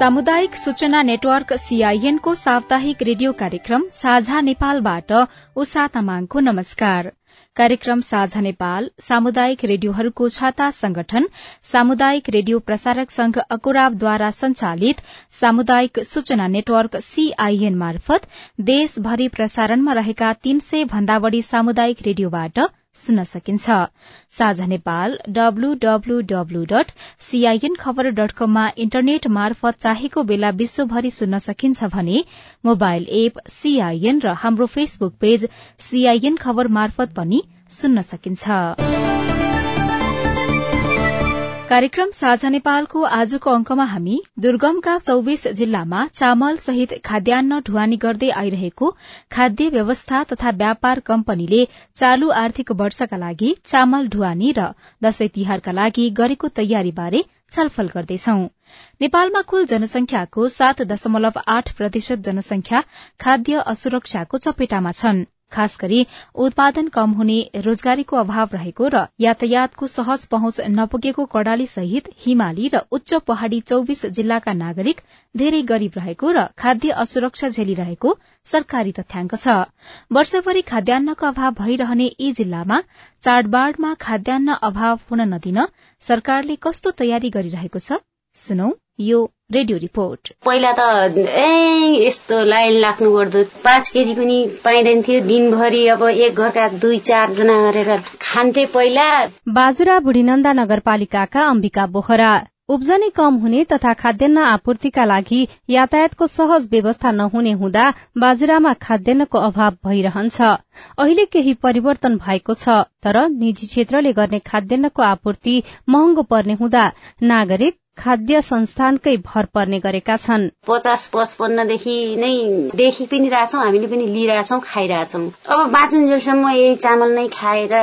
सामुदायिक सूचना network CIN को साप्ताहिक रेडियो कार्यक्रम साझा नेपालबाट उषा तामाङको नमस्कार। कार्यक्रम साझा नेपाल सामुदायिक रेडियोहरूको छाता संगठन सामुदायिक रेडियो प्रसारक संघ अकुराबद्वारा संचालित सामुदायिक सूचना नेटवर्क सीआईएन मार्फत देशभरि प्रसारणमा रहेका तीन सय भन्दा बढ़ी सामुदायिक रेडियोबाट सुन्न सकिन्छ। साझा नेपाल डब्लूडब्लूडब्लू डट सीआईएन खबर डट कममा इन्टरनेट मार्फत चाहेको बेला विश्वभरि सुन्न सकिन्छ भने मोबाइल एप सीआईएन र हाम्रो फेसबुक पेज सीआईएन खबर मार्फत पनि सुन्न सकिन्छ। कार्यक्रम साझा नेपालको आजको अंकमा हामी दुर्गमका चौविस जिल्लामा चामल सहित खाद्यान्न ढुवानी गर्दै आइरहेको खाद्य व्यवस्था तथा व्यापार कम्पनीले चालू आर्थिक वर्षका लागि चामल ढुवानी र दशैं तिहारका लागि गरेको तयारीबारे छलफल गर्दैछौ। नेपालमा कुल जनसंख्याको सात दशमलव आठ प्रतिशत जनसंख्या खाद्य असुरक्षाको चपेटामा छन्। खास गरी उत्पादन कम हुने रोजगारीको अभाव रहेको र यातायातको सहज पहुँच नपुगेको कड़ाली सहित हिमाली र उच्च पहाड़ी चौविस जिल्लाका नागरिक धेरै गरीब रहेको र खाद्य असुरक्षा झेलिरहेको सरकारी तथ्याङ्क छ। वर्षभरि खाद्यान्नको अभाव भइरहने यी जिल्लामा चाडबाड़मा खाद्यान्न अभाव हुन नदिन सरकारले कस्तो तयारी गरिरहेको छ? सुनौ यो रेडियो रिपोर्ट। पहिला त ए यस्तो लाइन लाग्नु पर्दो पाँच केजी पनि पाइँदैन थियो। दिनभरि अब एक घरका दुई चारजना गरेर खान्थे पहिला। बाजुरा बुढीनन्दा नगरपालिकाका अम्बिका बोहरा। उब्जनी कम हुने तथा खाद्यान्न आपूर्तिका लागि यातायातको सहज व्यवस्था नहुने हुँदा बाजुरामा खाद्यान्नको अभाव भइरहन्छ। अहिले केही परिवर्तन भएको छ तर निजी क्षेत्रले गर्ने खाद्यान्नको आपूर्ति महँगो पर्ने हुँदा नागरिक खाद्य संस्थानकै भर पर्ने गरेका छन्। पचास पचपन्नदेखि नै देखि पनि रहेछौँ हामीले पनि लिइरहेछौँ खाइरहेछौँ। अब बाँचुन्जेलसम्म यही चामल नै खाएर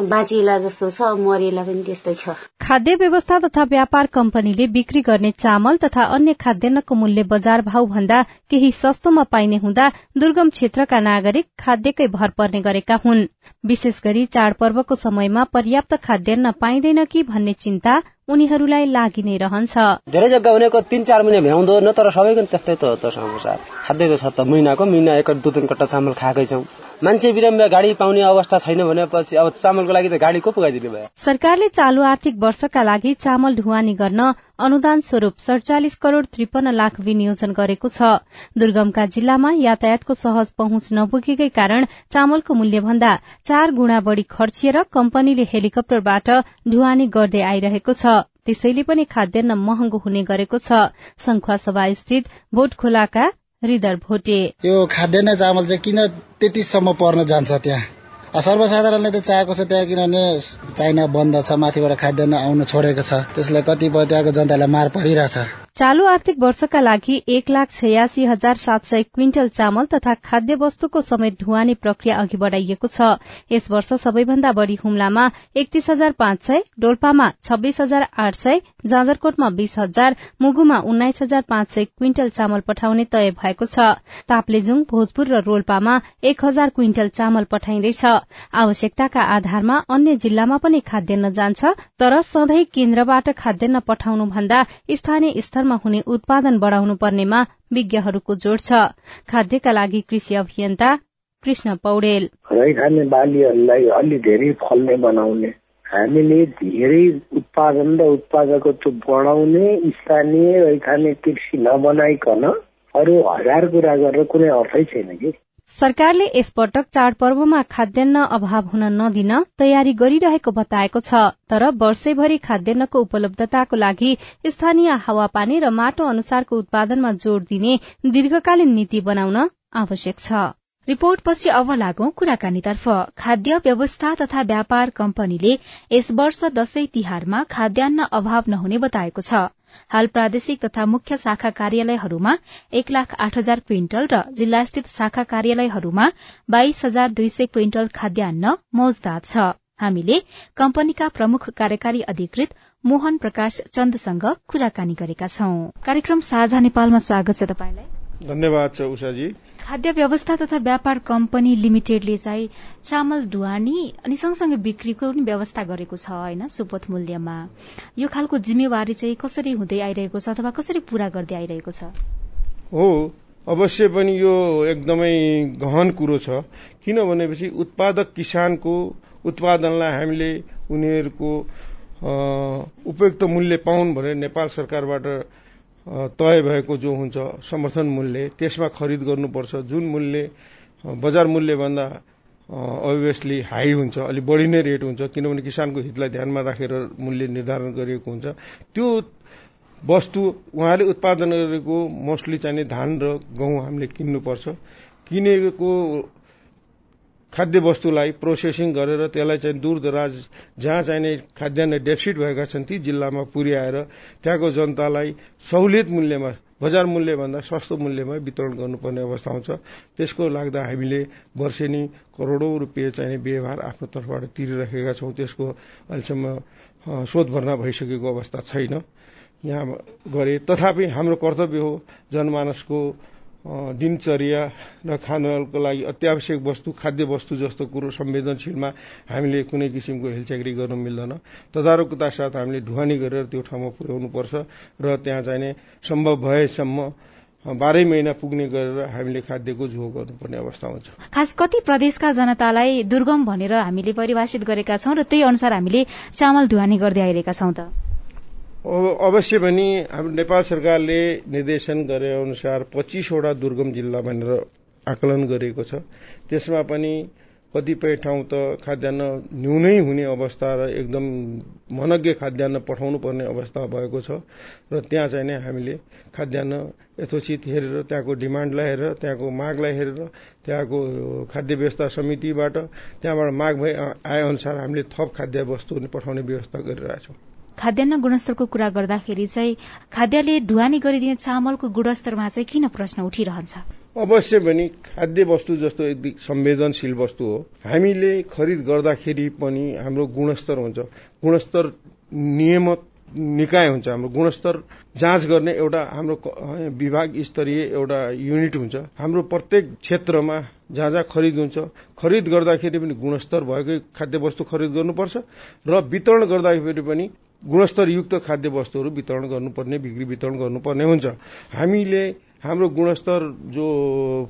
बाँचिएला जस्तो छ मरिएला पनि त्यस्तै छ। खाद्य व्यवस्था तथा व्यापार कम्पनीले बिक्री गर्ने चामल तथा अन्य खाद्यान्नको मूल्य बजार भाव भन्दा केही सस्तोमा पाइने हुँदा दुर्गम क्षेत्रका नागरिक खाद्यकै भर पर्ने गरेका हुन्। विशेष गरी चाडपर्वको समयमा पर्याप्त खाद्यान्न पाइँदैन कि भन्ने चिन्ता उनीहरूलाई लागि नै रहन्छ। धेरै जग्गा भनेको तिन चार महिना भ्याउँदो न तर सबैको त्यस्तै त हो त समस्या खाद्यको छ त महिनाको महिना एक दुई तिन कट्टा चामल खाएकै छौँ। मान्छे बिरामी गाडी पाउने अवस्था छैन भनेपछि अब चामलको लागि त गाडी को पुगाइदिने भयो? सरकारले चालू आर्थिक वर्षका लागि चामल ढुवानी गर्न अनुदान स्वरूप सड़चालिस करोड़ त्रिपन्न लाख विनियोजन गरेको छ। दुर्गमका जिल्लामा यातायातको सहज पहुँच नपुगेकै कारण चामलको मूल्य भन्दा चार गुणा बढ़ी खर्चिएर कम्पनीले हेलिकप्टरबाट ढुवानी गर्दै आइरहेको छ। त्यसैले पनि खाद्यान्न महँगो हुने गरेको छ। सभा स्थित भोट खोलाका हृदर भोटे। यो खाद्यान्न चामल चाहिँ किन त्यतिसम्म पर्न जान्छ त्यहाँ? सर्वसाधारणले त चाहेको छ त्यहाँ किनभने चाइना बन्द छ माथिबाट खाद्यान्न आउन छोडेको छ। त्यसलाई कतिपय त्यहाँको जनतालाई मार परिरहेछ। चालू आर्थिक वर्षका लागि एक लाख छयासी हजार सात सय क्विन्टल चामल तथा खाद्य वस्तुको समेत ढुवानी प्रक्रिया अघि बढ़ाइएको छ। यस वर्ष सबैभन्दा बढ़ी हुम्लामा एकतीस हजार पाँच सय डोल्पामा छब्बीस हजार आठ सय जाजरकोटमा बीस हजार मुगुमा उन्नाइस हजार पाँच सय क्विन्टल चामल पठाउने तय भएको छ। ताप्लेजुङ भोजपुर र रोल्पामा एक हजार क्विन्टल चामल पठाइँदैछ। आवश्यकताका आधारमा अन्य जिल्लामा पनि खाद्यान्न जान्छ तर सधैँ केन्द्रबाट खाद्यान्न पठाउनु भन्दा स्थानीय स्तरमा हुने उत्पादन बढ़ाउनु पर्नेमा विज्ञहरूको जोड़ छ। खाद्यका लागि कृषि अभियन्ता कृष्ण पौडेल। खाने बालीहरूलाई अलि धेरै फल्ने बनाउने हामीले धेरै उत्पादन र उत्पादकत्व बढाउने स्थानीय रैखाने कृषि नबनाइकन अरू हजार कुरा गरेर कुनै अर्थै छैन कि? सरकारले यसपटक चाडपर्वमा खाद्यान्न अभाव हुन नदिन तयारी गरिरहेको बताएको छ तर वर्षैभरि खाद्यान्नको उपलब्धताको लागि स्थानीय हावापानी र माटो अनुसारको उत्पादनमा जोड़ दिने दीर्घकालीन नीति बनाउन आवश्यक छ। रिपोर्टपछि अब लागौं कुराकानीतर्फ। खाद्य व्यवस्था तथा व्यापार कम्पनीले यस वर्ष दशैं तिहारमा खाद्यान्न अभाव नहुने बताएको छ। हाल प्रादेशिक तथा मुख्य शाखा कार्यालयहरूमा एक लाख आठ हजार क्विन्टल र जिल्लास्थित शाखा कार्यालयहरूमा बाइस हजार दुई सय क्विन्टल खाद्यान्न मौजदात छ। हामीले कम्पनीका प्रमुख कार्यकारी अधिकृत मोहन प्रकाश चन्दसँग कुराकानी गरेका छौं। कार्यक्रम साझा नेपालमा स्वागत छ धन्यवाद छ उषाजी। खाद्य व्यवस्था तथा व्यापार कम्पनी लिमिटेडले चाहिँ चामल ढुवानी अनि सँगसँगै बिक्रीको पनि व्यवस्था गरेको छ होइन सुपथ मूल्यमा। यो खालको जिम्मेवारी चाहिँ कसरी हुँदै आइरहेको छ अथवा कसरी पूरा गर्दै आइरहेको छ? हो अवश्य पनि यो एकदमै गहन कुरो छ किन भनेपछि उत्पादक किसानको उत्पादनलाई हामीले उनीहरूको उपयुक्त मूल्य पाउन् भनेर नेपाल सरकारबाट तय भएको जो हुन्छ समर्थन मूल्य त्यसमा खरिद गर्नुपर्छ। जुन मूल्य बजार मूल्यभन्दा अभियसली हाई हुन्छ अलिक बढी नै रेट हुन्छ किनभने किसानको हितलाई ध्यानमा राखेर मूल्य निर्धारण गरिएको हुन्छ। त्यो वस्तु उहाँले उत्पादन गरेको मोस्टली चाहिने धान र गहुँ हामीले किन्नुपर्छ। किनेको खाद्य वस्तुलाई प्रोसेसिङ गरेर त्यसलाई चाहिँ दूर दराज जहाँ चाहिने खाद्यान्न डेफिसिट भएका छन् ती जिल्लामा पुर्याएर त्यहाँको जनतालाई सहुलियत मूल्यमा बजार मूल्यभन्दा सस्तो मूल्यमा वितरण गर्नुपर्ने अवस्था आउँछ। त्यसको लाग्दा हामीले वर्षेनी करोडौं रुपियाँ चाहिने व्यवहार आफ्नो तर्फबाट तिरिराखेका छौं। त्यसको अहिलेसम्म शोध भर्ना भइसकेको अवस्था छैन। यहाँ गरे तथापि हाम्रो कर्तव्य हो जनमानसको दिनचर्या र खानको लागि अत्यावश्यक वस्तु खाद्य वस्तु जस्तो कुरो संवेदनशीलमा हामीले कुनै किसिमको हेलचाक्री गर्न मिल्दैन। तदारुकता साथ हामीले ढुवानी गरेर त्यो ठाउँमा पुर्याउनुपर्छ र त्यहाँ चाहिने सम्भव भएसम्म बाह्रै महिना पुग्ने गरेर हामीले खाद्यको झो गर्नुपर्ने अवस्था हुन्छ खास कति प्रदेशका जनतालाई दुर्गम भनेर हामीले परिभाषित गरेका छौं र त्यही अनुसार हामीले चामल ढुवानी गर्दै आइरहेका छौं त। अवश्य पनि हाम्रो नेपाल सरकारले निर्देशन गरे अनुसार पच्चिसवटा दुर्गम जिल्ला भनेर आकलन गरेको छ। त्यसमा पनि कतिपय ठाउँ त खाद्यान्न न्यूनै हुने अवस्था र एकदम मनज्ञ खाद्यान्न पठाउनु पर्ने अवस्था भएको छ र त्यहाँ चाहिँ नै हामीले खाद्यान्न यथोचित हेरेर त्यहाँको डिमान्डलाई हेरेर त्यहाँको मागलाई हेरेर त्यहाँको खाद्य व्यवस्था समितिबाट त्यहाँबाट माग भए आए अनुसार हामीले थप खाद्य वस्तु पठाउने व्यवस्था गरिरहेछौँ। खाद्यान्न गुणस्तरको कुरा गर्दाखेरि चाहिँ खाद्यले ढुवानी गरिदिने चामलको गुणस्तरमा चाहिँ किन प्रश्न उठिरहन्छ? अवश्य पनि खाद्य वस्तु जस्तो एक संवेदनशील वस्तु हो। हामीले खरिद गर्दाखेरि पनि हाम्रो गुणस्तर हुन्छ। गुणस्तर नियमित निकाय हुन्छ। हाम्रो गुणस्तर जाँच गर्ने एउटा हाम्रो विभाग स्तरीय एउटा युनिट हुन्छ। हाम्रो प्रत्येक क्षेत्रमा जहाँ जहाँ खरिद हुन्छ खरिद गर्दाखेरि पनि गुणस्तर भएकै खाद्य वस्तु खरिद गर्नुपर्छ र वितरण गर्दाखेरि पनि गुणस्तरयुक्त खाद्य वस्तुहरू वितरण गर्नुपर्ने बिक्री वितरण गर्नुपर्ने हुन्छ। हामीले हाम्रो गुणस्तर जो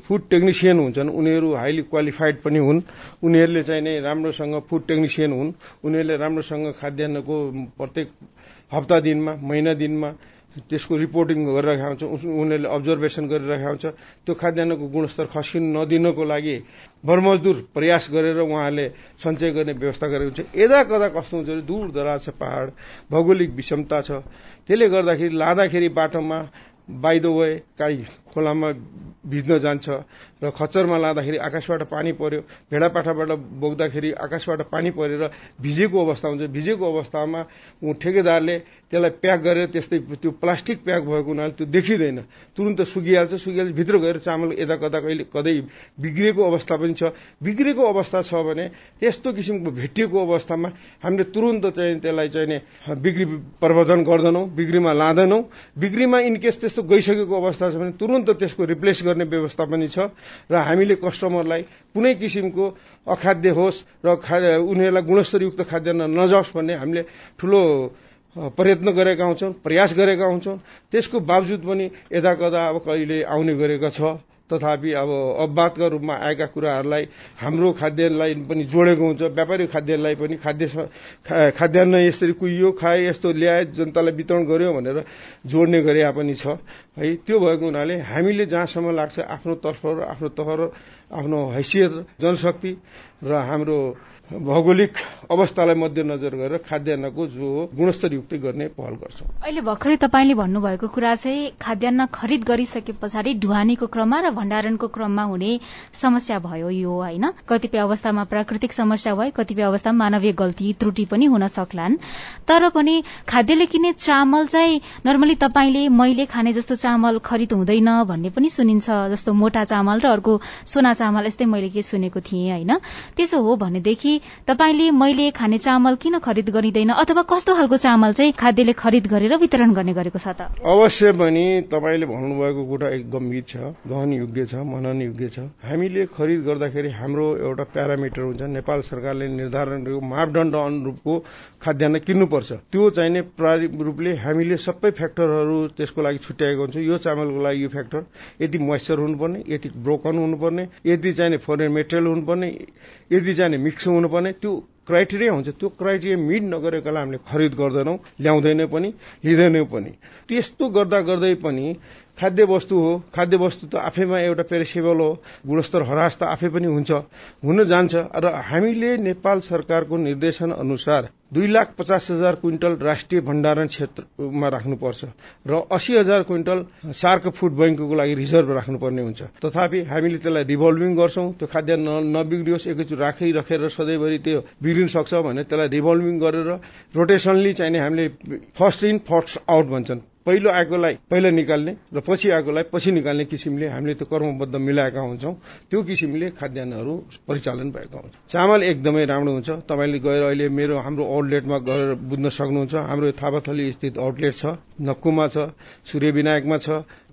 फुड टेक्निसियन हुन्छन् उनीहरू हाइली क्वालिफाइड पनि हुन्। उनीहरूले चाहिँ नै राम्रोसँग फुड टेक्निसियन हुन्। उनीहरूले राम्रोसँग खाद्यान्नको प्रत्येक हप्ता दिनमा महिना दिनमा त्यसको रिपोर्टिङ गरिरहेको हुन्छ उनीहरूले अब्जर्भेसन गरिरहेको हुन्छ। त्यो खाद्यान्नको गुणस्तर खस्किन नदिनको लागि भरमजदुर प्रयास गरेर उहाँले सञ्चय गर्ने व्यवस्था गरेको हुन्छ। यदा कदा कस्तो हुन्छ भने दूर दराज छ पहाड भौगोलिक विषमता छ। त्यसले गर्दाखेरि लाँदाखेरि बाटोमा बाई द वे काहीँ खोलामा भिज्न जान्छ र खच्चरमा लाँदाखेरि आकाशबाट पानी पर्यो भेडापाठाबाट बोक्दाखेरि आकाशबाट पानी परेर भिजेको अवस्था हुन्छ। भिजेको अवस्थामा ठेकेदारले त्यसलाई प्याक गरेर त्यस्तै त्यो प्लास्टिक प्याक भएको हुनाले त्यो देखिँदैन। तुरन्त सुकिहाल्छ सुकिहाल्छ भित्र गएर चामल यता कता कहिले कतै बिग्रिएको अवस्था पनि छ। बिग्रेको अवस्था छ भने त्यस्तो किसिमको भेटिएको अवस्थामा हामीले तुरन्त चाहिँ त्यसलाई चाहिँ बिक्री प्रवर्धन गर्दैनौँ बिक्रीमा लाँदैनौँ। बिक्रीमा इनकेस त्यस्तो गइसकेको अवस्था छ भने तुरन्त त्यसको रिप्लेस गर्ने व्यवस्था पनि छ र हामीले कस्टमरलाई कुनै किसिमको अखाद्य होस् र उनीहरूलाई गुणस्तरयुक्त खाद्यान्न नजाओस् भन्ने हामीले ठूलो प्रयत्न गरेका हुन्छौँ प्रयास गरेका हुन्छौँ। त्यसको बावजुद पनि यदा कदा अब कहिले आउने गरेको छ। तथापि अब अपवादका रूपमा आएका कुराहरूलाई हाम्रो खाद्यलाई पनि जोडेको हुन्छ व्यापारी खाद्यलाई पनि खाद्य खाद्यान्न यसरी कुहियो खाए यस्तो ल्याए जनतालाई वितरण गर्यो भनेर जोड्ने गरे पनि छ। है त्यो भएको हुनाले हामीले जहाँसम्म लाग्छ आफ्नो तर्फ र आफ्नो तह आफ्नो हैसियत जनशक्ति र हाम्रो भौगोलिक अवस्थालाई मध्यनजर गरेर खाद्यान्नको जो गुणस्तरयुक्त गर्ने पहल गर्छौँ। अहिले भर्खरै तपाईँले भन्नुभएको कुरा चाहिँ खाद्यान्न खरिद गरिसके पछाडि ढुवानीको क्रममा र भण्डारणको क्रममा हुने समस्या भयो यो होइन? कतिपय अवस्थामा प्राकृतिक समस्या भयो कतिपय अवस्थामा मानवीय गल्ती त्रुटि पनि हुन सक्लान्। तर पनि खाद्यले किन्ने चामल चाहिँ नर्मली तपाईँले मैले खाने जस्तो चामल खरिद हुँदैन भन्ने पनि सुनिन्छ जस्तो मोटा चामल र अर्को सोना चामल यस्तै मैले के सुनेको थिएँ होइन? त्यसो हो भनेदेखि तपाईँले मैले खाने चामल किन खरिद गरिँदैन? अथवा कस्तो खालको चामल चाहिँ खाद्यले खरिद गरेर वितरण गर्ने गरेको छ त? अवश्य पनि तपाईँले भन्नुभएको कुरा एक गम्भीर छ गहन योग्य छ मनन योग्य छ। हामीले खरिद गर्दाखेरि हाम्रो एउटा प्यारामिटर हुन्छ नेपाल सरकारले निर्धारण गरेको मापदण्ड अनुरूपको खाद्यान्न किन्नुपर्छ। त्यो चाहिने प्रारम्भिक रूपले हामीले सबै फ्याक्टरहरू त्यसको लागि छुट्याएको हुन्छ। यो चामलको लागि यो फ्याक्टर। यति मोइस्चर हुनुपर्ने यति ब्रोकन हुनुपर्ने यति चाहिने फोरेन मेटेरियल हुनुपर्ने यदि चाहिने मिक्स हुनुपर्ने त्यो क्राइटेरिया हुन्छ। त्यो क्राइटेरिया मिट नगरेकोलाई हामीले खरिद गर्दैनौँ ल्याउँदैन पनि लिँदैनौँ पनि। त्यस्तो गर्दा गर्दै पनि खाद्य वस्तु हो। खाद्य वस्तु त आफैमा एउटा पेरिसेबल हो। गुणस्तर हरास त आफै पनि हुन्छ। हुन जान्छ। र हामीले नेपाल सरकारको निर्देशन अनुसार दुई लाख पचास हजार क्विन्टल राष्ट्रिय भण्डारण क्षेत्रमा राख्नुपर्छ र अस्सी हजार क्विन्टल सार्क फुड बैङ्कको लागि रिजर्भ राख्नुपर्ने हुन्छ। तथापि हामीले त्यसलाई रिभल्भिङ गर्छौं। त्यो खाद्य नबिग्रियोस्। एकैचोटि राखिराखेर सधैँभरि त्यो बिग्रिन सक्छ भने त्यसलाई रिभल्भिङ गरेर रोटेसनली चाहिने हामीले फर्स्ट इन फर्स्ट आउट भन्छन्। पहिलो आएकोलाई पहिला निकाल्ने र पछि आएकोलाई पछि निकाल्ने किसिमले हामीले त्यो कर्मबद्ध मिलाएका हुन्छौं। त्यो किसिमले खाद्यान्नहरू परिचालन भएका हुन्छ चामल एकदमै राम्रो हुन्छ। तपाईँले गएर अहिले मेरो हाम्रो आउटलेटमा गएर बुझ्न सक्नुहुन्छ। हाम्रो थापाथली स्थित आउटलेट छ नक्कुमा छ सूर्य विनायकमा छ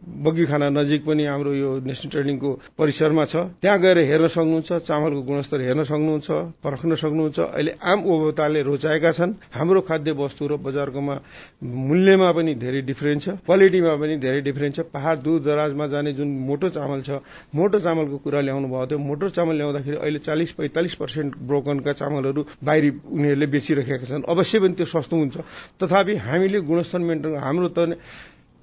बगीखाना नजिक पनि हाम्रो यो नेसनल ट्रेनिङको परिसरमा छ। त्यहाँ गएर हेर्न सक्नुहुन्छ चामलको गुणस्तर हेर्न सक्नुहुन्छ परख्न सक्नुहुन्छ। अहिले आम उपभोक्ताले रोचाएका छन्। हाम्रो खाद्य वस्तु र बजारकोमा मूल्यमा पनि धेरै डिफरेन्स छ। क्वालिटीमा पनि धेरै डिफरेन्स छ। पहाड़ दूर दराजमा जाने जुन मोटो चामल छ मोटो चामलको कुरा ल्याउनु भएको थियो। मोटो चामल ल्याउँदाखेरि अहिले चालिस पैंतालिस पर्सेन्ट ब्रोकनका चामलहरू बाहिरी उनीहरूले बेचिरहेका छन्। अवश्य पनि त्यो सस्तो हुन्छ। तथापि हामीले गुणस्तर मेन्टेन हाम्रो त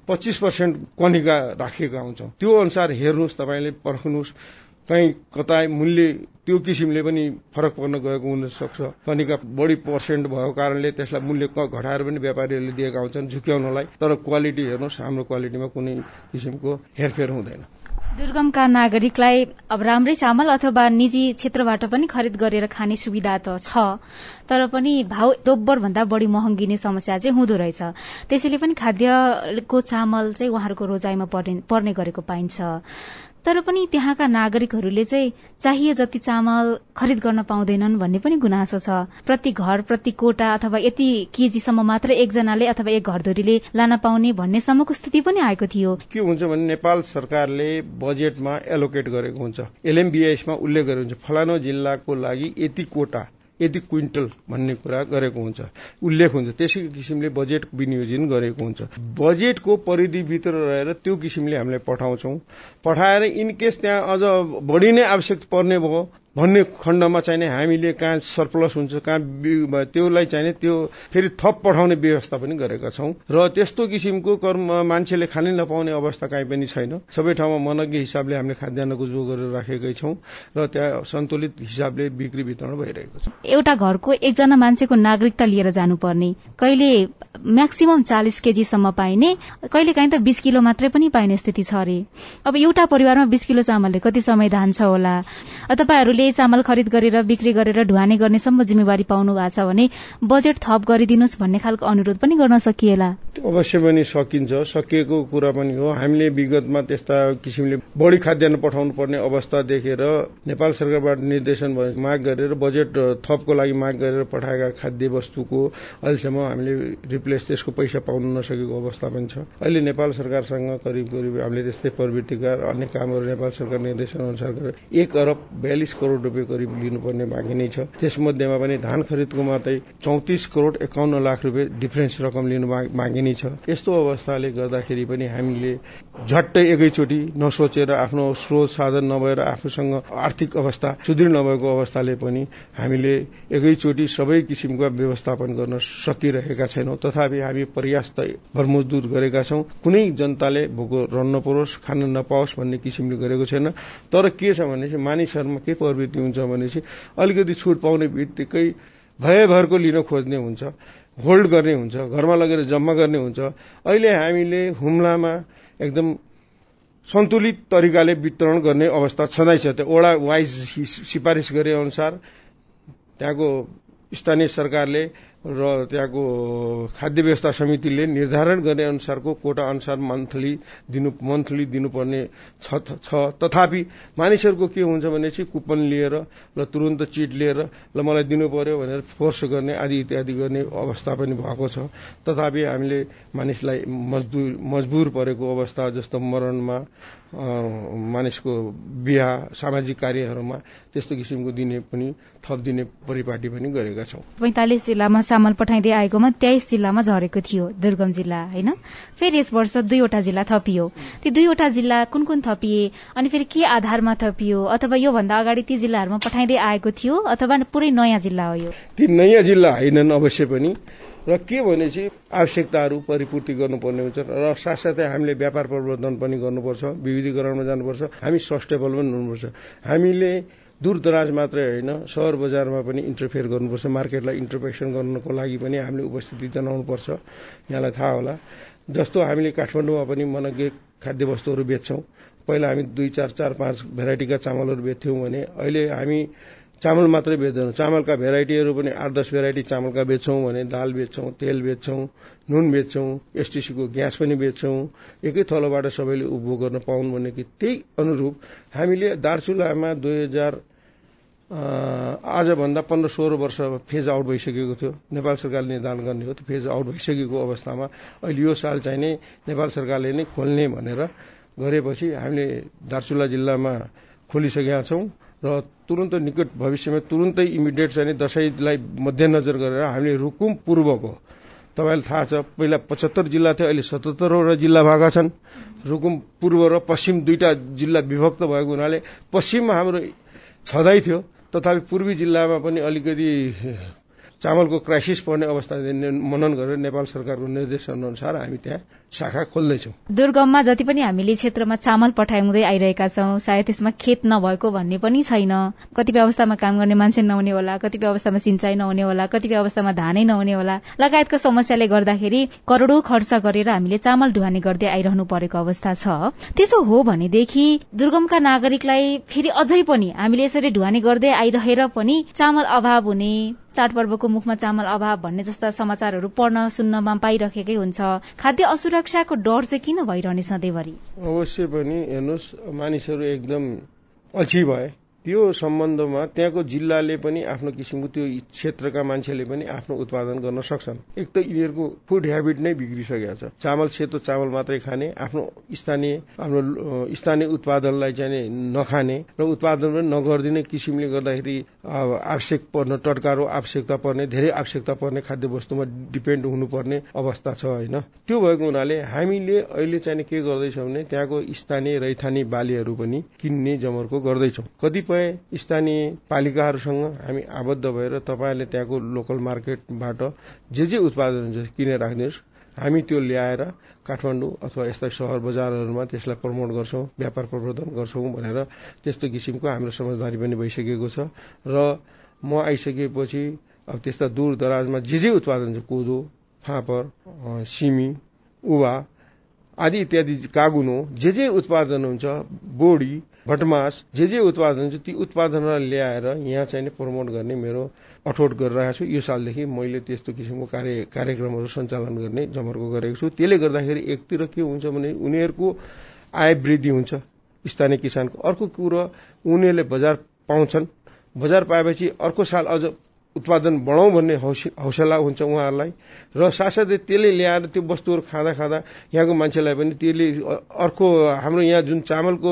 पच्चिस पर्सेन्ट कनिका राखिएका हुन्छौँ। त्यो अनुसार हेर्नुहोस् तपाईँले पर्खनुहोस्। कहीँ कता मूल्य त्यो किसिमले पनि फरक पर्न गएको हुन सक्छ कनिका बढी पर्सेन्ट भएको कारणले त्यसलाई मूल्य घटाएर पनि व्यापारीहरूले दिएका हुन्छन् झुक्याउनलाई। तर क्वालिटी हेर्नुहोस् हाम्रो क्वालिटीमा कुनै किसिमको हेरफेर हुँदैन। दुर्गमका नागरिकलाई अब राम्रै चामल अथवा निजी क्षेत्रबाट पनि खरिद गरेर खाने सुविधा त छ तर पनि भाउ दोब्बर भन्दा बढ़ी महँगिने समस्या चाहिँ हुँदो रहेछ। त्यसैले पनि खाद्यको चामल चाहिँ उहाँहरूको रोजाइमा पर्ने गरेको पाइन्छ। तर पनि त्यहाँका नागरिकहरूले चाहिँ चाहिए जति चामल खरिद गर्न पाउँदैनन् भन्ने पनि गुनासो छ। प्रति घर प्रति कोटा अथवा यति केजीसम्म मात्र एकजनाले अथवा एक घरधुरीले लान पाउने भन्नेसम्मको स्थिति पनि आएको थियो। के हुन्छ भने नेपाल सरकारले बजेटमा एलोकेट गरेको हुन्छ। एलएमबीएसमा उल्लेख गरेको हुन्छ फलानो जिल्लाको लागि यति कोटा यदि क्विन्टल भन्ने कुरा गरेको हुन्छ। उल्लेख हुन्छ त्यसै किसिमले बजेट विनियोजन गरेको हुन्छ। बजेटको परिधिभित्र रहेर त्यो किसिमले हामीले पठाउँछौ। पठाएर इनकेस त्यहाँ अझ बढी नै आवश्यक पर्ने भयो भन्ने खण्डमा चाहिने हामीले कहाँ सरप्लस हुन्छ कहाँ त्योलाई चाहिने त्यो फेरि थप पठाउने व्यवस्था पनि गरेका छौं। र त्यस्तो किसिमको कर्म मान्छेले खानै नपाउने अवस्था काहीँ पनि छैन। सबै ठाउँमा मनज्ञ हिसाबले हामीले खाद्यान्नको जो गरेर राखेकै छौं र त्यहाँ सन्तुलित हिसाबले बिक्री वितरण भइरहेको छ। एउटा घरको एकजना मान्छेको नागरिकता लिएर जानुपर्ने कहिले म्याक्सिमम चालिस केजीसम्म पाइने कहिले काहीँ त बीस किलो मात्रै पनि पाइने स्थिति छ अरे। अब एउटा परिवारमा बीस किलो चामलले कति समय धान्छ होला? तपाईँहरूले आफूले चामल खरिद गरेर बिक्री गरेर ढुवानी गर्नेसम्म जिम्मेवारी पाउनु भएको छ भने बजेट थप गरिदिनुहोस् भन्ने खालको अनुरोध पनि गर्न सकिएला। अवश्य पनि सकिन्छ। सकिएको कुरा पनि हो। हामीले विगतमा त्यस्ता किसिमले बढ़ी खाद्यान्न पठाउनु पर्ने अवस्था देखेर नेपाल सरकारबाट निर्देशन माग गरेर बजेट थपको लागि माग गरेर पठाएका खाद्य वस्तुको अहिलेसम्म हामीले रिप्लेस त्यसको पैसा पाउन नसकेको अवस्था पनि छ। अहिले नेपाल सरकारसँग करिब करिब हामीले त्यस्तै प्रवृत्तिका अन्य कामहरू नेपाल सरकार निर्देशन अनुसार एक अरब बयालिस करोड़ करोड़ रुपियाँ करिब लिनुपर्ने बाँकी नै छ। त्यसमध्येमा पनि धान खरिदको मात्रै चौतिस करोड़ एकाउन्न लाख रुपियाँ डिफरेन्स रकम लिनु बाँकी नै छ। यस्तो अवस्थाले गर्दाखेरि पनि हामीले झट्टै एकैचोटि नसोचेर आफ्नो स्रोत साधन नभएर आफूसँग आर्थिक अवस्था सुदृढ नभएको अवस्थाले पनि हामीले एकैचोटि सबै किसिमका व्यवस्थापन गर्न सकिरहेका छैनौं। तथापि हामी प्रयास त भरमजदुर गरेका छौं। कुनै जनताले भोको रहन नपरोस् खान नपाओस् भन्ने किसिमले गरेको छैन। तर के छ भनेपछि मानिसहरूमा के हुन्छ भनेपछि अलिकति छुट पाउने बित्तिकै भयभरको लिन खोज्ने हुन्छ होल्ड गर्ने हुन्छ घरमा लगेर जम्मा गर्ने हुन्छ। अहिले हामीले हुम्लामा एकदम सन्तुलित तरिकाले वितरण गर्ने अवस्था छँदैछ त्यो ओडा वाइज सिफारिस गरे अनुसार त्यहाँको स्थानीय सरकारले र त्यहाँको खाद्य व्यवस्था समितिले निर्धारण गर्ने अनुसारको कोटा अनुसार मन्थली दिनु मन्थली दिनुपर्ने छ तथापि मानिसहरूको के हुन्छ भने चाहिँ कुपन लिएर ल तुरन्त चिट लिएर ल मलाई दिनु पर्यो भनेर फोर्स गर्ने आदि इत्यादि गर्ने अवस्था पनि भएको छ। तथापि हामीले मानिसलाई मजदुर मजबुर परेको अवस्था जस्तो मरणमा मानिसको बिहा सामाजिक कार्यहरूमा त्यस्तो किसिमको दिने पनि थप दिने परिपाटी पनि गरेका छौँ। पैंतालिस जिल्लामा चामल पठाइँदै आएकोमा तेइस जिल्लामा झरेको थियो दुर्गम जिल्ला होइन? फेरि यस वर्ष दुईवटा जिल्ला थपियो। ती दुईवटा जिल्ला कुन कुन थपिए? अनि फेरि के आधारमा थपियो? अथवा योभन्दा अगाडि ती जिल्लाहरूमा पठाइँदै आएको थियो? अथवा पुरै नयाँ जिल्ला हो यो? ती नयाँ जिल्ला होइनन् अवश्य पनि। र के भनेपछि आवश्यकताहरू परिपूर्ति गर्नुपर्ने हुन्छ र साथसाथै हामीले व्यापार प्रवर्धन पनि गर्नुपर्छ विविधीकरणमा जानुपर्छ हामी सस्टेबल पनि हुनुपर्छ। हामीले दूर दराज मात्रै होइन सहर बजारमा पनि इन्टरफेयर गर्नुपर्छ मार्केटलाई इन्टरपेक्सन गर्नको लागि पनि हामीले उपस्थिति जनाउनुपर्छ। यहाँलाई थाहा होला। जस्तो हामीले काठमाडौँमा पनि मनग्य खाद्य वस्तुहरू बेच्छौँ। पहिला हामी दुई चार चार पाँच भेराइटीका चामलहरू बेच्थ्यौँ भने अहिले हामी चामल मात्रै बेच्दैनौँ। चामलका भेराइटीहरू पनि आठ दस भेराइटी चामलका बेच्छौँ भने दाल बेच्छौँ तेल बेच्छौँ नुन बेच्छौँ एसटिसीको ग्यास पनि बेच्छौँ। एकै थलोबाट सबैले उपभोग गर्न पाउन् भने कि त्यही अनुरूप हामीले दार्चुलामा दुई हजार आजभन्दा पन्ध्र सोह्र वर्ष फेज आउट भइसकेको थियो। नेपाल सरकारले निर्धारण गर्ने हो त्यो फेज आउट भइसकेको अवस्थामा अहिले यो साल चाहिँ नै नेपाल सरकारले नै खोल्ने भनेर गरेपछि हामीले दार्चुला जिल्लामा खोलिसकेका छौँ। र तुरन्त निकट भविष्यमा तुरन्तै इमिडिएट चाहिँ दसैँलाई मध्यनजर गरेर हामीले रुकुम पूर्वको तपाईँलाई थाहा छ पहिला पचहत्तर जिल्ला थियो अहिले सतहत्तरवटा जिल्ला भएका छन्। रुकुम पूर्व र पश्चिम दुईटा जिल्ला विभक्त भएको हुनाले पश्चिममा हाम्रो छँदै थियो तथापि पूर्वी जिल्लामा पनि अलिकति चामलको क्राइसिस पर्ने अवस्था मनन गरेर नेपाल सरकारको निर्देशन अनुसार हामी त्यहाँ शाखा खोल्दैछौ। दुर्गममा जति पनि हामीले क्षेत्रमा चामल पठाउँदै आइरहेका छौँ सायद त्यसमा खेत नभएको भन्ने पनि छैन। कतिपय अवस्थामा काम गर्ने मान्छे नहुने होला कतिपय अवस्थामा सिंचाई नहुने होला कतिपय अवस्थामा धानै नहुने होला। लगायतको समस्याले गर्दाखेरि करोड़ौं खर्च गरेर हामीले चामल ढुवानी गर्दै आइरहनु परेको अवस्था छ। त्यसो हो भनेदेखि दुर्गमका नागरिकलाई फेरि अझै पनि हामीले यसरी ढुवानी गर्दै आइरहेर पनि चामल अभाव हुने चाडपर्वको मुखमा चामल अभाव भन्ने जस्ता समाचारहरू पढ्न सुन्नमा पाइरहेकै हुन्छ। खाद्य असुरक्षाको डर चाहिँ किन भइरहने सधैँभरि? अवश्य पनि हेर्नुहोस् मानिसहरू एकदम अल्छी भए। त्यो सम्बन्धमा त्यहाँको जिल्लाले पनि आफ्नो किसिमको त्यो क्षेत्रका मान्छेले पनि आफ्नो उत्पादन गर्न सक्छन्। एक त यिनीहरूको फुड हेबिट नै बिग्रिसकेको छ। चामल सेतो चामल मात्रै खाने आफ्नो स्थानीय आफ्नो स्थानीय उत्पादनलाई चाहिँ नखाने र उत्पादन पनि नगरिदिने किसिमले गर्दाखेरि आवश्यक पर्ने टटकारो आवश्यकता पर्ने धेरै आवश्यकता पर्ने खाद्य वस्तुमा डिपेन्ड हुनुपर्ने अवस्था छ होइन। त्यो भएको हुनाले हामीले अहिले चाहिँ के गर्दैछौँ भने त्यहाँको स्थानीय रैथानी बालीहरू पनि किन्ने जमर्को गर्दैछौँ। कतिपय कतिपय स्थानीय पालिकाहरूसँग हामी आबद्ध भएर तपाईँहरूले त्यहाँको लोकल मार्केटबाट जे जे उत्पादन हुन्छ किनेर राखिदिनुहोस् हामी त्यो ल्याएर काठमाडौँ अथवा यस्ता सहर बजारहरूमा त्यसलाई प्रमोट गर्छौँ व्यापार प्रवर्धन गर्छौँ भनेर त्यस्तो किसिमको हाम्रो समझदारी पनि भइसकेको छ। र म आइसकेपछि अब त्यस्ता दूर दराजमा जे जे उत्पादन छ कोदो फापर सिमी उवा आदि इत्यादि कागुनो जे जे उत्पादन हुन्छ बोडी भटमास जे जे उत्पादन छ ती उत्पादनलाई ल्याएर यहाँ चाहिँ प्रमोट गर्ने मेरो अठोट गरिरहेको छु। यो सालदेखि मैले त्यस्तो किसिमको कार्य कार्यक्रमहरू सञ्चालन गर्ने जमर्को गरेको छु। त्यसले गर्दाखेरि एकतिर के हुन्छ भने उनीहरूको आय वृद्धि हुन्छ। स्थानीय किसानको अर्को कुरो उनीहरूले बजार पाउँछन्। बजार पाएपछि अर्को साल अझ उत्पादन बढाउँ भन्ने हौसला हुन्छ उहाँहरूलाई। र साथसाथै त्यसले ल्याएर त्यो वस्तुहरू खाँदा खाँदा यहाँको मान्छेलाई पनि त्यसले अर्को हाम्रो यहाँ जुन चामलको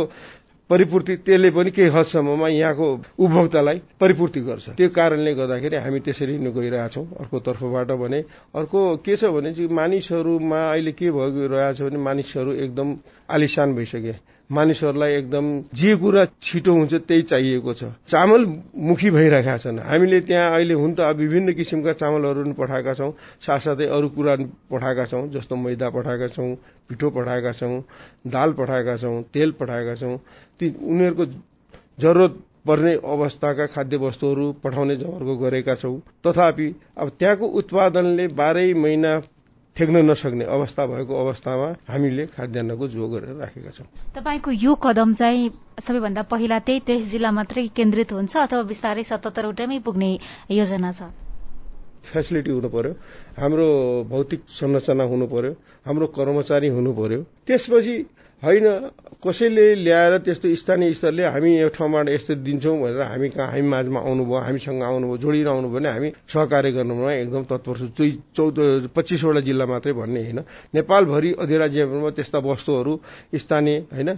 परिपूर्ति त्यसले पनि केही हदसम्ममा यहाँको उपभोक्तालाई परिपूर्ति गर्छ। त्यो कारणले गर्दाखेरि हामी त्यसरी नै गइरहेछौँ अर्को तर्फबाट भने। अर्को के छ भने चाहिँ मानिसहरूमा अहिले के भइरहेछ भने मानिसहरू एकदम आलिसान भइसके। मानिसहरूलाई एकदम जे कुरा छिटो हुन्छ त्यही चाहिएको छ। चामल मुखी भइरहेका छन्। हामीले त्यहाँ अहिले हुन त विभिन्न किसिमका चामलहरू पनि पठाएका छौँ साथसाथै अरू कुरा पठाएका छौँ जस्तो मैदा पठाएका छौँ पिठो पठाएका छौँ दाल पठाएका छौँ तेल पठाएका छौँ। ती उनीहरूको जरुरत पर्ने अवस्थाका खाद्य वस्तुहरू पठाउने जमर्को गरेका छौँ। तथापि अब त्यहाँको उत्पादनले बाह्रै महिना ठेक्न नसक्ने अवस्था भएको अवस्थामा हामीले खाद्यान्नको जो गरेर राखेका छौँ। तपाईँको यो कदम चाहिँ सबैभन्दा पहिला त्यही तेइस जिल्ला मात्रै केन्द्रित हुन्छ अथवा बिस्तारै सतहत्तरवटैमै पुग्ने योजना छ? फेसिलिटी हुनु पर्यो हाम्रो भौतिक संरचना हुनु पर्यो हाम्रो कर्मचारी हुनु पर्यो त्यसपछि होइन कसैले ल्याएर त्यस्तो स्थानीय स्तरले हामी यो ठाउँबाट यस्तो दिन्छौँ भनेर हामी कहाँ हामी माझमा आउनुभयो हामीसँग आउनुभयो जोडिएर आउनुभयो भने हामी सहकार्य गर्नुमा एकदम तत्पर छु चौध पच्चिसवटा जिल्ला मात्रै भन्ने होइन। नेपालभरि अधिराज्यमा त्यस्ता वस्तुहरू स्थानीय होइन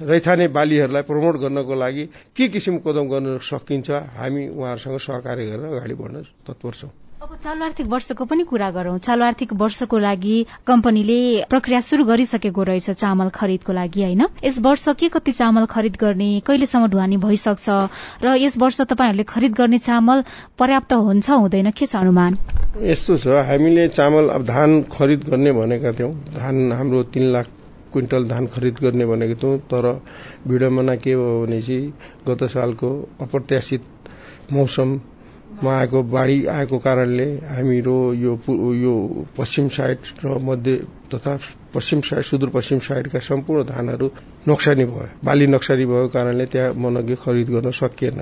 रैथाने बालीहरूलाई प्रमोट गर्नको लागि के किसिमको कदम गर्न सकिन्छ हामी उहाँहरूसँग सहकार्य गरेर अगाडि बढ्न तत्पर छौँ। अब चालु आर्थिक वर्षको पनि कुरा गरौं। चालु आर्थिक वर्षको लागि कम्पनीले प्रक्रिया शुरू गरिसकेको रहेछ चामल खरिदको लागि होइन? यस वर्ष के कति चामल खरिद गर्ने कहिलेसम्म ढुवानी भइसक्छ? र यस वर्ष तपाईँहरूले खरिद गर्ने चामल पर्याप्त हुन्छ हुँदैन के छ अनुमान? यस्तो छ हामीले चामल अब धान खरिद गर्ने भनेका थियौँ। धान हाम्रो तीन लाख क्विन्टल धान खरिद गर्ने भनेको थियौँ। तर विडम्बना के भयो भनेपछि गत सालको अप्रत्याशित मौसम मा आएको बाढी आएको कारणले हामीहरू यो यो पश्चिम साइड र मध्य तथा पश्चिम साइड सुदूरपश्चिम साइडका सम्पूर्ण धानहरू नोक्सानी भयो। बाली नोक्सानी भएको कारणले त्यहाँ मनग्य खरिद गर्न सकिएन।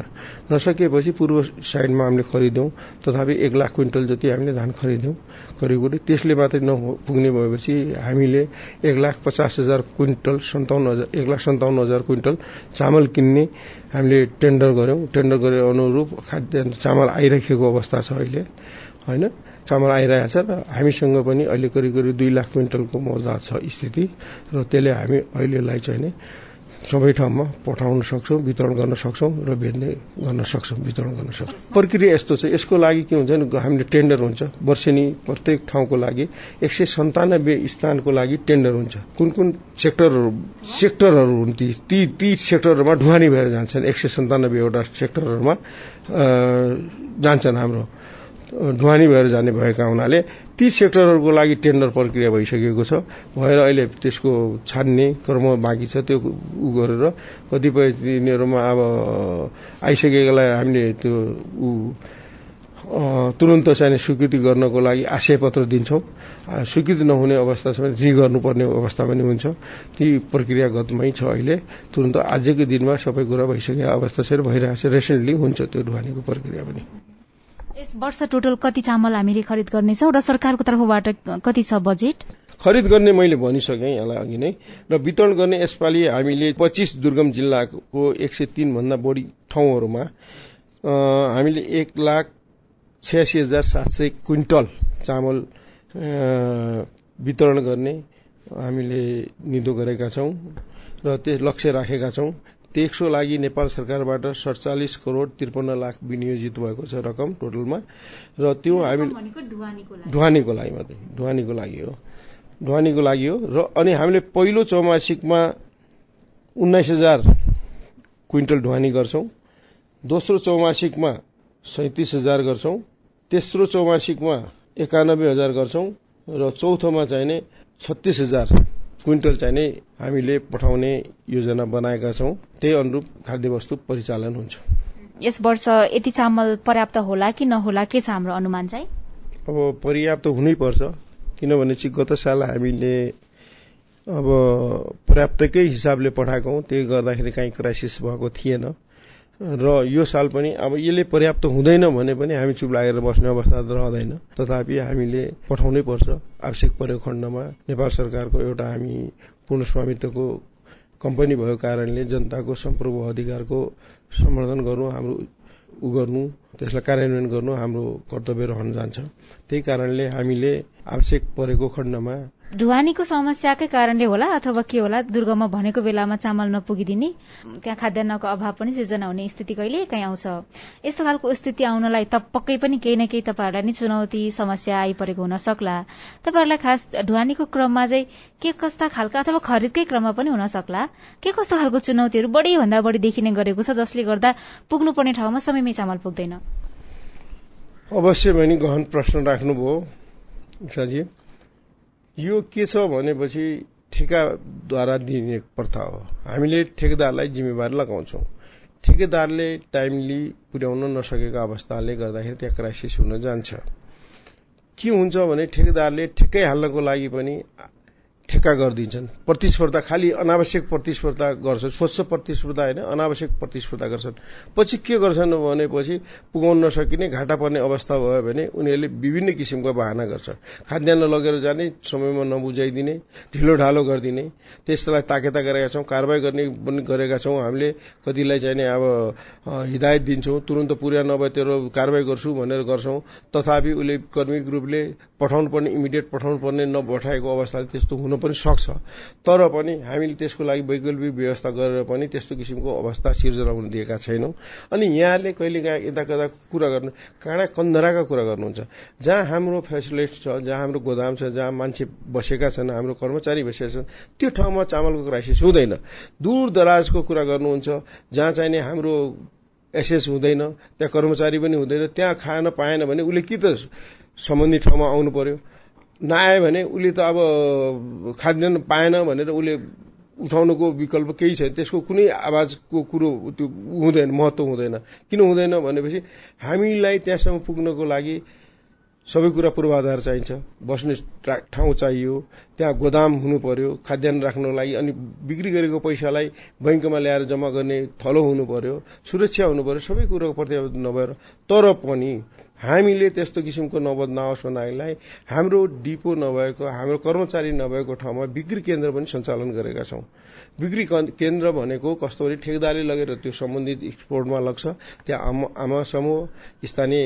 नसकिएपछि पूर्व साइडमा हामीले खरिद्यौँ तथापि एक लाख क्विन्टल जति हामीले धान खरिद्यौँ करिब करिब त्यसले मात्रै नपुग्ने भएपछि हामीले एक लाख पचास हजार क्विन्टल सन्ताउन्न हजार एक लाख सन्ताउन्न हजार क्विन्टल चामल किन्ने हामीले टेन्डर गऱ्यौँ। टेन्डर गरे अनुरूप खाद्य चामल आइराखेको अवस्था छ अहिले होइन? चामल आइरहेको छ र हामीसँग पनि अहिले करिब करिब दुई लाख क्विन्टलको मौजा छ स्थिति र त्यसले हामी अहिलेलाई चाहिँ नि सबै ठाउँमा पठाउन सक्छौँ वितरण गर्न सक्छौँ र भेट्ने गर्न सक्छौँ वितरण गर्न सक्छौँ। प्रक्रिया यस्तो छ यसको लागि के हुन्छ भने हामीले टेन्डर हुन्छ। वर्षेनी प्रत्येक ठाउँको लागि एक सय सन्तानब्बे स्थानको लागि टेन्डर हुन्छ। कुन कुन सेक्टरहरू सेक्टरहरू हुन् ती ती ती सेक्टरहरूमा ढुवानी भएर जान्छन्। एक सय सन्तानब्बेवटा सेक्टरहरूमा जान्छन् हाम्रो। ढुवानी भएर जाने भएका हुनाले ती सेक्टरहरूको लागि टेन्डर प्रक्रिया भइसकेको छ। भएर अहिले त्यसको छान्ने क्रम बाँकी छ। त्यो उ गरेर कतिपय तिनीहरूमा अब आइसकेकोलाई हामीले त्यो ऊ तुरन्त चाहिँ स्वीकृति गर्नको लागि आशय पत्र दिन्छौँ स्वीकृति नहुने अवस्था छ भने रि गर्नुपर्ने अवस्था पनि हुन्छ। ती प्रक्रियागतमै छ अहिले। तुरन्त आजकै दिनमा सबै कुरा भइसकेको अवस्था छ भइरहेको छ। रिसेन्टली हुन्छ त्यो ढुवानीको प्रक्रिया पनि। यस वर्ष टोटल कति चामल हामीले खरिद गर्नेछौँ र सरकारको तर्फबाट कति छ बजेट? खरिद गर्ने मैले भनिसकेँ यहाँलाई अघि नै र वितरण गर्ने यसपालि हामीले पच्चिस दुर्गम जिल्लाको एक सय तीन भन्दा बढी ठाउँहरूमा हामीले एक लाख छयासी हजार सात सय क्विन्टल चामल वितरण गर्ने हामीले निधो गरेका छौँ र त्यो लक्ष्य राखेका छौँ। त्यसको लागि नेपाल सरकारबाट सडचालिस करोड त्रिपन्न लाख विनियोजित भएको छ रकम टोटलमा। र त्यो हामी ढुवानीको लागि मात्रै ढुवानीको लागि हो। ढुवानीको लागि हो। र अनि हामीले पहिलो चौमासिकमा उन्नाइस हजार क्विन्टल ढुवानी गर्छौं। दोस्रो चौमासिकमा सैतिस हजार गर्छौं। तेस्रो चौमासिकमा एकानब्बे हजार गर्छौं। र चौथोमा चाहिने छत्तीस हजार क्विन्टल चाहिँ नै हामीले पठाउने योजना बनाएका छौँ। त्यही अनुरूप खाद्य वस्तु परिचालन हुन्छ। यस वर्ष यति चामल पर्याप्त होला कि नहोला के छ हाम्रो अनुमान चाहिँ? अब पर्याप्त हुनैपर्छ किनभने चाहिँ गत साल हामीले अब पर्याप्तकै हिसाबले पठाएको त्यही गर्दाखेरि काहीँ क्राइसिस भएको थिएन। र यो साल पनि अब यसले पर्याप्त हुँदैन भने पनि हामी चुप लागेर बस्ने अवस्था रहँदैन। तथापि हामीले पठाउनै पर्छ आवश्यक परेको खण्डमा। नेपाल सरकारको एउटा हामी पूर्ण स्वामित्वको कम्पनी भएको कारणले जनताको सम्पूर्ण अधिकारको सम्वर्धन गर्नु हाम्रो उ गर्नु त्यसलाई कार्यान्वयन गर्नु हाम्रो कर्तव्य रहन जान्छ। त्यही कारणले हामीले आवश्यक परेको खण्डमा ढुवानीको समस्याकै कारणले होला अथवा के होला? दुर्गममा भनेको बेलामा चामल नपुगिदिने त्यहाँ खाद्यान्नको अभाव पनि सिर्जना हुने स्थिति कहिले काहीँ आउँछ? यस्तो खालको स्थिति आउनलाई त पक्कै पनि केही न केही तपाईँहरूलाई नै चुनौती समस्या आइपरेको हुन सक्ला। तपाईँहरूलाई खास ढुवानीको क्रममा चाहिँ के कस्ता खालका अथवा खरिदकै क्रममा पनि हुन सक्ला? के कस्तो खालको चुनौतीहरू बढी भन्दा बढी देखिने गरेको छ जसले गर्दा पुग्नुपर्ने ठाउँमा समयमै चामल पुग्दैन? अवश्य गहन प्रश्न राख्नुभयो यो के छ भनेपछि ठेकाद्वारा दिने प्रथा हो। हामीले ठेकेदारलाई जिम्मेवारी लगाउँछौँ। ठेकेदारले टाइमली पुर्याउन नसकेको अवस्थाले गर्दाखेरि त्यहाँ क्राइसिस हुन जान्छ। के हुन्छ भने ठेकेदारले ठेक्कै हाल्नको लागि पनि ठेक्का गरिदिन्छन्। प्रतिस्पर्धा खालि अनावश्यक प्रतिस्पर्धा गर्छन्। स्वच्छ प्रतिस्पर्धा होइन अनावश्यक प्रतिस्पर्धा गर्छन्। पछि के गर्छन् भनेपछि पुगाउन नसकिने घाटा पर्ने अवस्था भयो भने उनीहरूले विभिन्न किसिमको बाहना गर्छ खाद्यान्न लगेर जाने समयमा नबुझाइदिने ढिलो ढालो गरिदिने त्यसलाई ताकेता गरेका छौँ कारवाही गर्ने पनि गरेका छौँ। हामीले कतिलाई चाहिँ अब हिदायत दिन्छौँ तुरन्त पुर्या नभए तेरो कारवाही गर्छु भनेर गर्छौँ। तथापि उसले कर्मिक रूपले पठाउनु पर्ने इमिडिएट पठाउनु पर्ने नपठाएको अवस्थाले त्यस्तो हुन पनि सक्छ। तर पनि हामीले त्यसको लागि वैकल्पिक व्यवस्था गरेर पनि त्यस्तो किसिमको अवस्था सिर्जना हुन दिएका छैनौँ। अनि यहाँले कहिलेकाहीँ यता कता कुरा गर्नु काँडा कन्दराका कुरा गर्नुहुन्छ। जहाँ हाम्रो फेसिलिटी छ जहाँ हाम्रो गोदाम छ जहाँ मान्छे बसेका छन् हाम्रो कर्मचारी बसेका छन् त्यो ठाउँमा चामलको क्राइसिस हुँदैन। दूर दराजको कुरा गर्नुहुन्छ जहाँ चाहिने हाम्रो एसेस हुँदैन त्यहाँ कर्मचारी पनि हुँदैन त्यहाँ खान पाएन भने उसले कि त सम्बन्धित ठाउँमा आउनु पर्यो। नआयो भने उसले त अब खाद्यान्न पाएन भनेर उसले उठाउनुको विकल्प केही छैन। त्यसको कुनै आवाजको कुरो त्यो हुँदैन महत्व हुँदैन। किन हुँदैन भनेपछि हामीलाई त्यहाँसम्म पुग्नको लागि सबै कुरा पूर्वाधार चाहिन्छ। बस्ने ठाउँ चाहियो। त्यहाँ गोदाम हुनु पर्यो खाद्यान्न राख्नको लागि अनि बिक्री गरेको पैसालाई बैङ्कमा ल्याएर जम्मा गर्ने थलो हुनु पर्यो सुरक्षा हुनु पर्यो सबै कुरोको प्रत्यावर्तन नभएर। तर पनि हामीले त्यस्तो किसिमको नवद नहोस् भन्नालाई हाम्रो डिपो नभएको हाम्रो कर्मचारी नभएको ठाउँमा बिक्री केन्द्र पनि सञ्चालन गरेका छौँ। बिक्री केन्द्र भनेको कस्तो भने ठेकदारले लगेर त्यो सम्बन्धित एक्सपोर्टमा लग्छ। त्यहाँ आमा समूह स्थानीय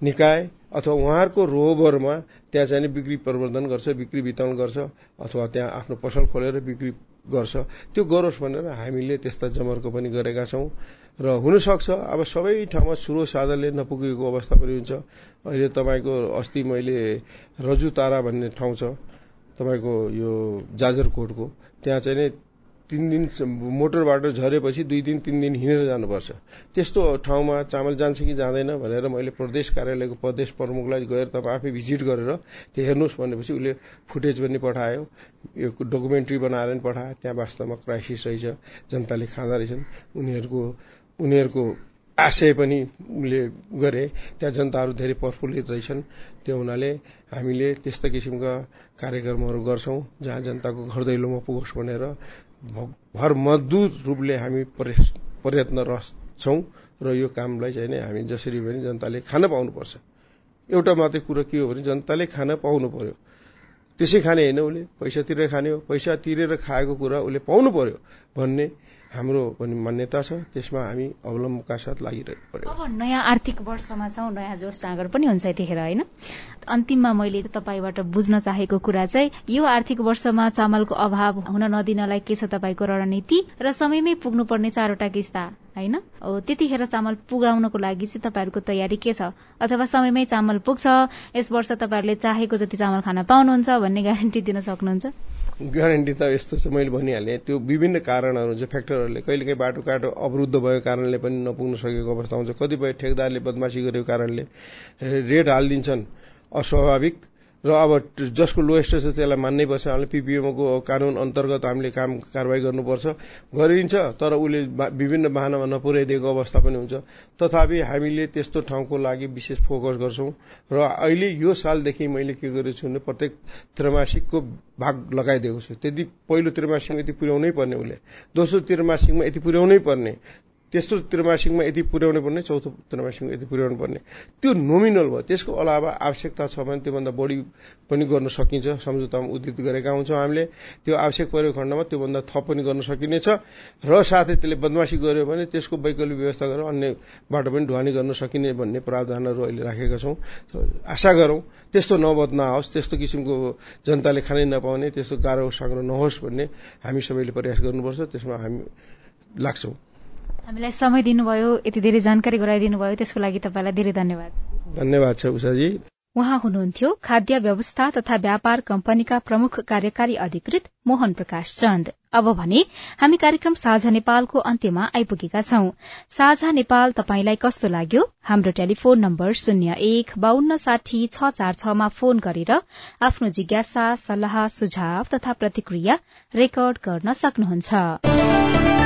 निकाय अथवा उहाँहरूको रोबरमा त्यहाँ चाहिँ बिक्री प्रवर्धन गर्छ बिक्री वितरण गर्छ अथवा त्यहाँ आफ्नो पसल खोलेर बिक्री गर्छ। त्यो गरोस् भनेर हामीले त्यस्ता जमर्को पनि गरेका छौँ। र हुनसक्छ अब सबै ठाउँमा स्रो साधनले नपुगेको अवस्था पनि हुन्छ। अहिले तपाईँको अस्ति मैले रजु तारा भन्ने ठाउँ छ तपाईँको यो जाजरकोटको त्यहाँ चाहिँ तिन दिन मोटरबाट झरेपछि दुई दिन तिन दिन हिँडेर जानुपर्छ। त्यस्तो ठाउँमा चामल जान्छ कि जाँदैन भनेर मैले प्रदेश कार्यालयको प्रदेश प्रमुखलाई गएर तपाईँ आफै भिजिट गरेर त्यो हेर्नुहोस् भनेपछि उसले फुटेज पनि पठायो यो डकुमेन्ट्री बनाएर पनि पठायो। त्यहाँ वास्तवमा क्राइसिस रहेछ जनताले खाँदा रहेछन्। उनीहरूको उनीहरूको आशय पनि उसले गरे। त्यहाँ जनताहरू धेरै प्रफुल्लित रहेछन्। त्यो हुनाले हामीले त्यस्ता किसिमका कार्यक्रमहरू गर्छौँ जहाँ जनताको घर दैलोमा पुगोस् भनेर भर मजदुर रूपले हामी प्रयत्न छौँ र यो कामलाई चाहिँ नै हामी जसरी पनि जनताले खान पाउनुपर्छ। एउटा मात्रै कुरो के हो भने जनताले खान पाउनु पर्यो त्यसै खाने होइन उसले पैसा तिरेर खाने हो। पैसा तिरेर खाएको कुरा उसले पाउनु पर्यो भन्ने हाम्रो पनि मान्यता छ। त्यसमा हामी अवलम्बका साथ लागिरहेको पर्यो अब नयाँ आर्थिक वर्षमा छौँ नयाँ जोर सागर पनि हुन्छ यतिखेर होइन? अन्तिममा मैले तपाईँबाट बुझ्न चाहेको कुरा चाहिँ यो आर्थिक वर्षमा चामलको अभाव हुन नदिनलाई के छ तपाईँको रणनीति र समयमै पुग्नुपर्ने चारवटा किस्ता होइन? त्यतिखेर चामल पुगाउनको लागि चाहिँ तपाईँहरूको तयारी के छ? अथवा समयमै चामल पुग्छ यस वर्ष तपाईँहरूले चाहेको जति चामल खान पाउनुहुन्छ भन्ने ग्यारेन्टी दिन सक्नुहुन्छ? ग्यारेन्टी त यस्तो छ मैले भनिहालेँ त्यो विभिन्न कारणहरू हुन्छ फ्याक्टरहरूले कहिलेकाहीँ बाटोघाटो अवरुद्ध भएको कारणले पनि नपुग्न सकेको अवस्था हुन्छ। कतिपय ठेकदारले बदमासी गरेको कारणले रेट हालिदिन्छन्। अस्वाभाविक र अब जसको लोएस्ट छ त्यसलाई मान्नै पर्छ। हामीले पिपिएमको कानून अन्तर्गत हामीले काम कारवाही गर्नुपर्छ। गरिन्छ तर उसले विभिन्न बाहनामा नपुर्याइदिएको अवस्था पनि हुन्छ। तथापि हामीले त्यस्तो ठाउँको लागि विशेष फोकस गर्छौं। र अहिले यो सालदेखि मैले के गरेको छु भने प्रत्येक त्रैमासिकको भाग लगाइदिएको छु। त्यति पहिलो त्रैमासिकमा यति पुर्याउनै पर्ने उसले। दोस्रो त्रैमासिकमा यति पुर्याउनै पर्ने। तेस्रो त्रैमासिकमा यति पुर्याउनु पर्ने चौथो त्रैमासिकमा यति पुर्याउनु पर्ने। त्यो नोमिनल भयो। त्यसको अलावा आवश्यकता छ भने त्योभन्दा बढी पनि गर्न सकिन्छ। सम्झौतामा उद्धित गरेका हुन्छौँ हामीले। त्यो आवश्यक परेको खण्डमा त्योभन्दा थप पनि गर्न सकिनेछ। र साथै त्यसले बदमासी गर्यो भने त्यसको वैकल्पिक व्यवस्था गरेर अन्य बाटो पनि ढुवानी गर्न सकिने भन्ने प्रावधानहरू अहिले राखेका छौँ। आशा गरौँ त्यस्तो नबद नआओस् त्यस्तो किसिमको जनताले खानै नपाउने त्यस्तो गाह्रो साग्रो नहोस् भन्ने हामी सबैले प्रयास गर्नुपर्छ। त्यसमा हामी लाग्छौँ। हामीलाई समय दिनुभयो यति धेरै जानकारी गराइदिनु भयो त्यसको लागि तपाईँलाई धेरै धन्यवाद। धन्यवाद छ उषाजी उहाँ हुनुहुन्थ्यो खाद्य व्यवस्था तथा व्यापार कम्पनीका प्रमुख कार्यकारी अधिकृत मोहन प्रकाश चन्द। अब भने हामी कार्यक्रम साझा नेपालको अन्त्यमा आइपुगेका छौं। साझा नेपाल तपाईंलाई कस्तो लाग्यो? हाम्रो टेलिफोन नम्बर शून्य एक बान्न साठी छ चार छमा फोन गरेर आफ्नो जिज्ञासा सल्लाह सुझाव तथा प्रतिक्रिया रेकर्ड गर्न सक्नुहुन्छ।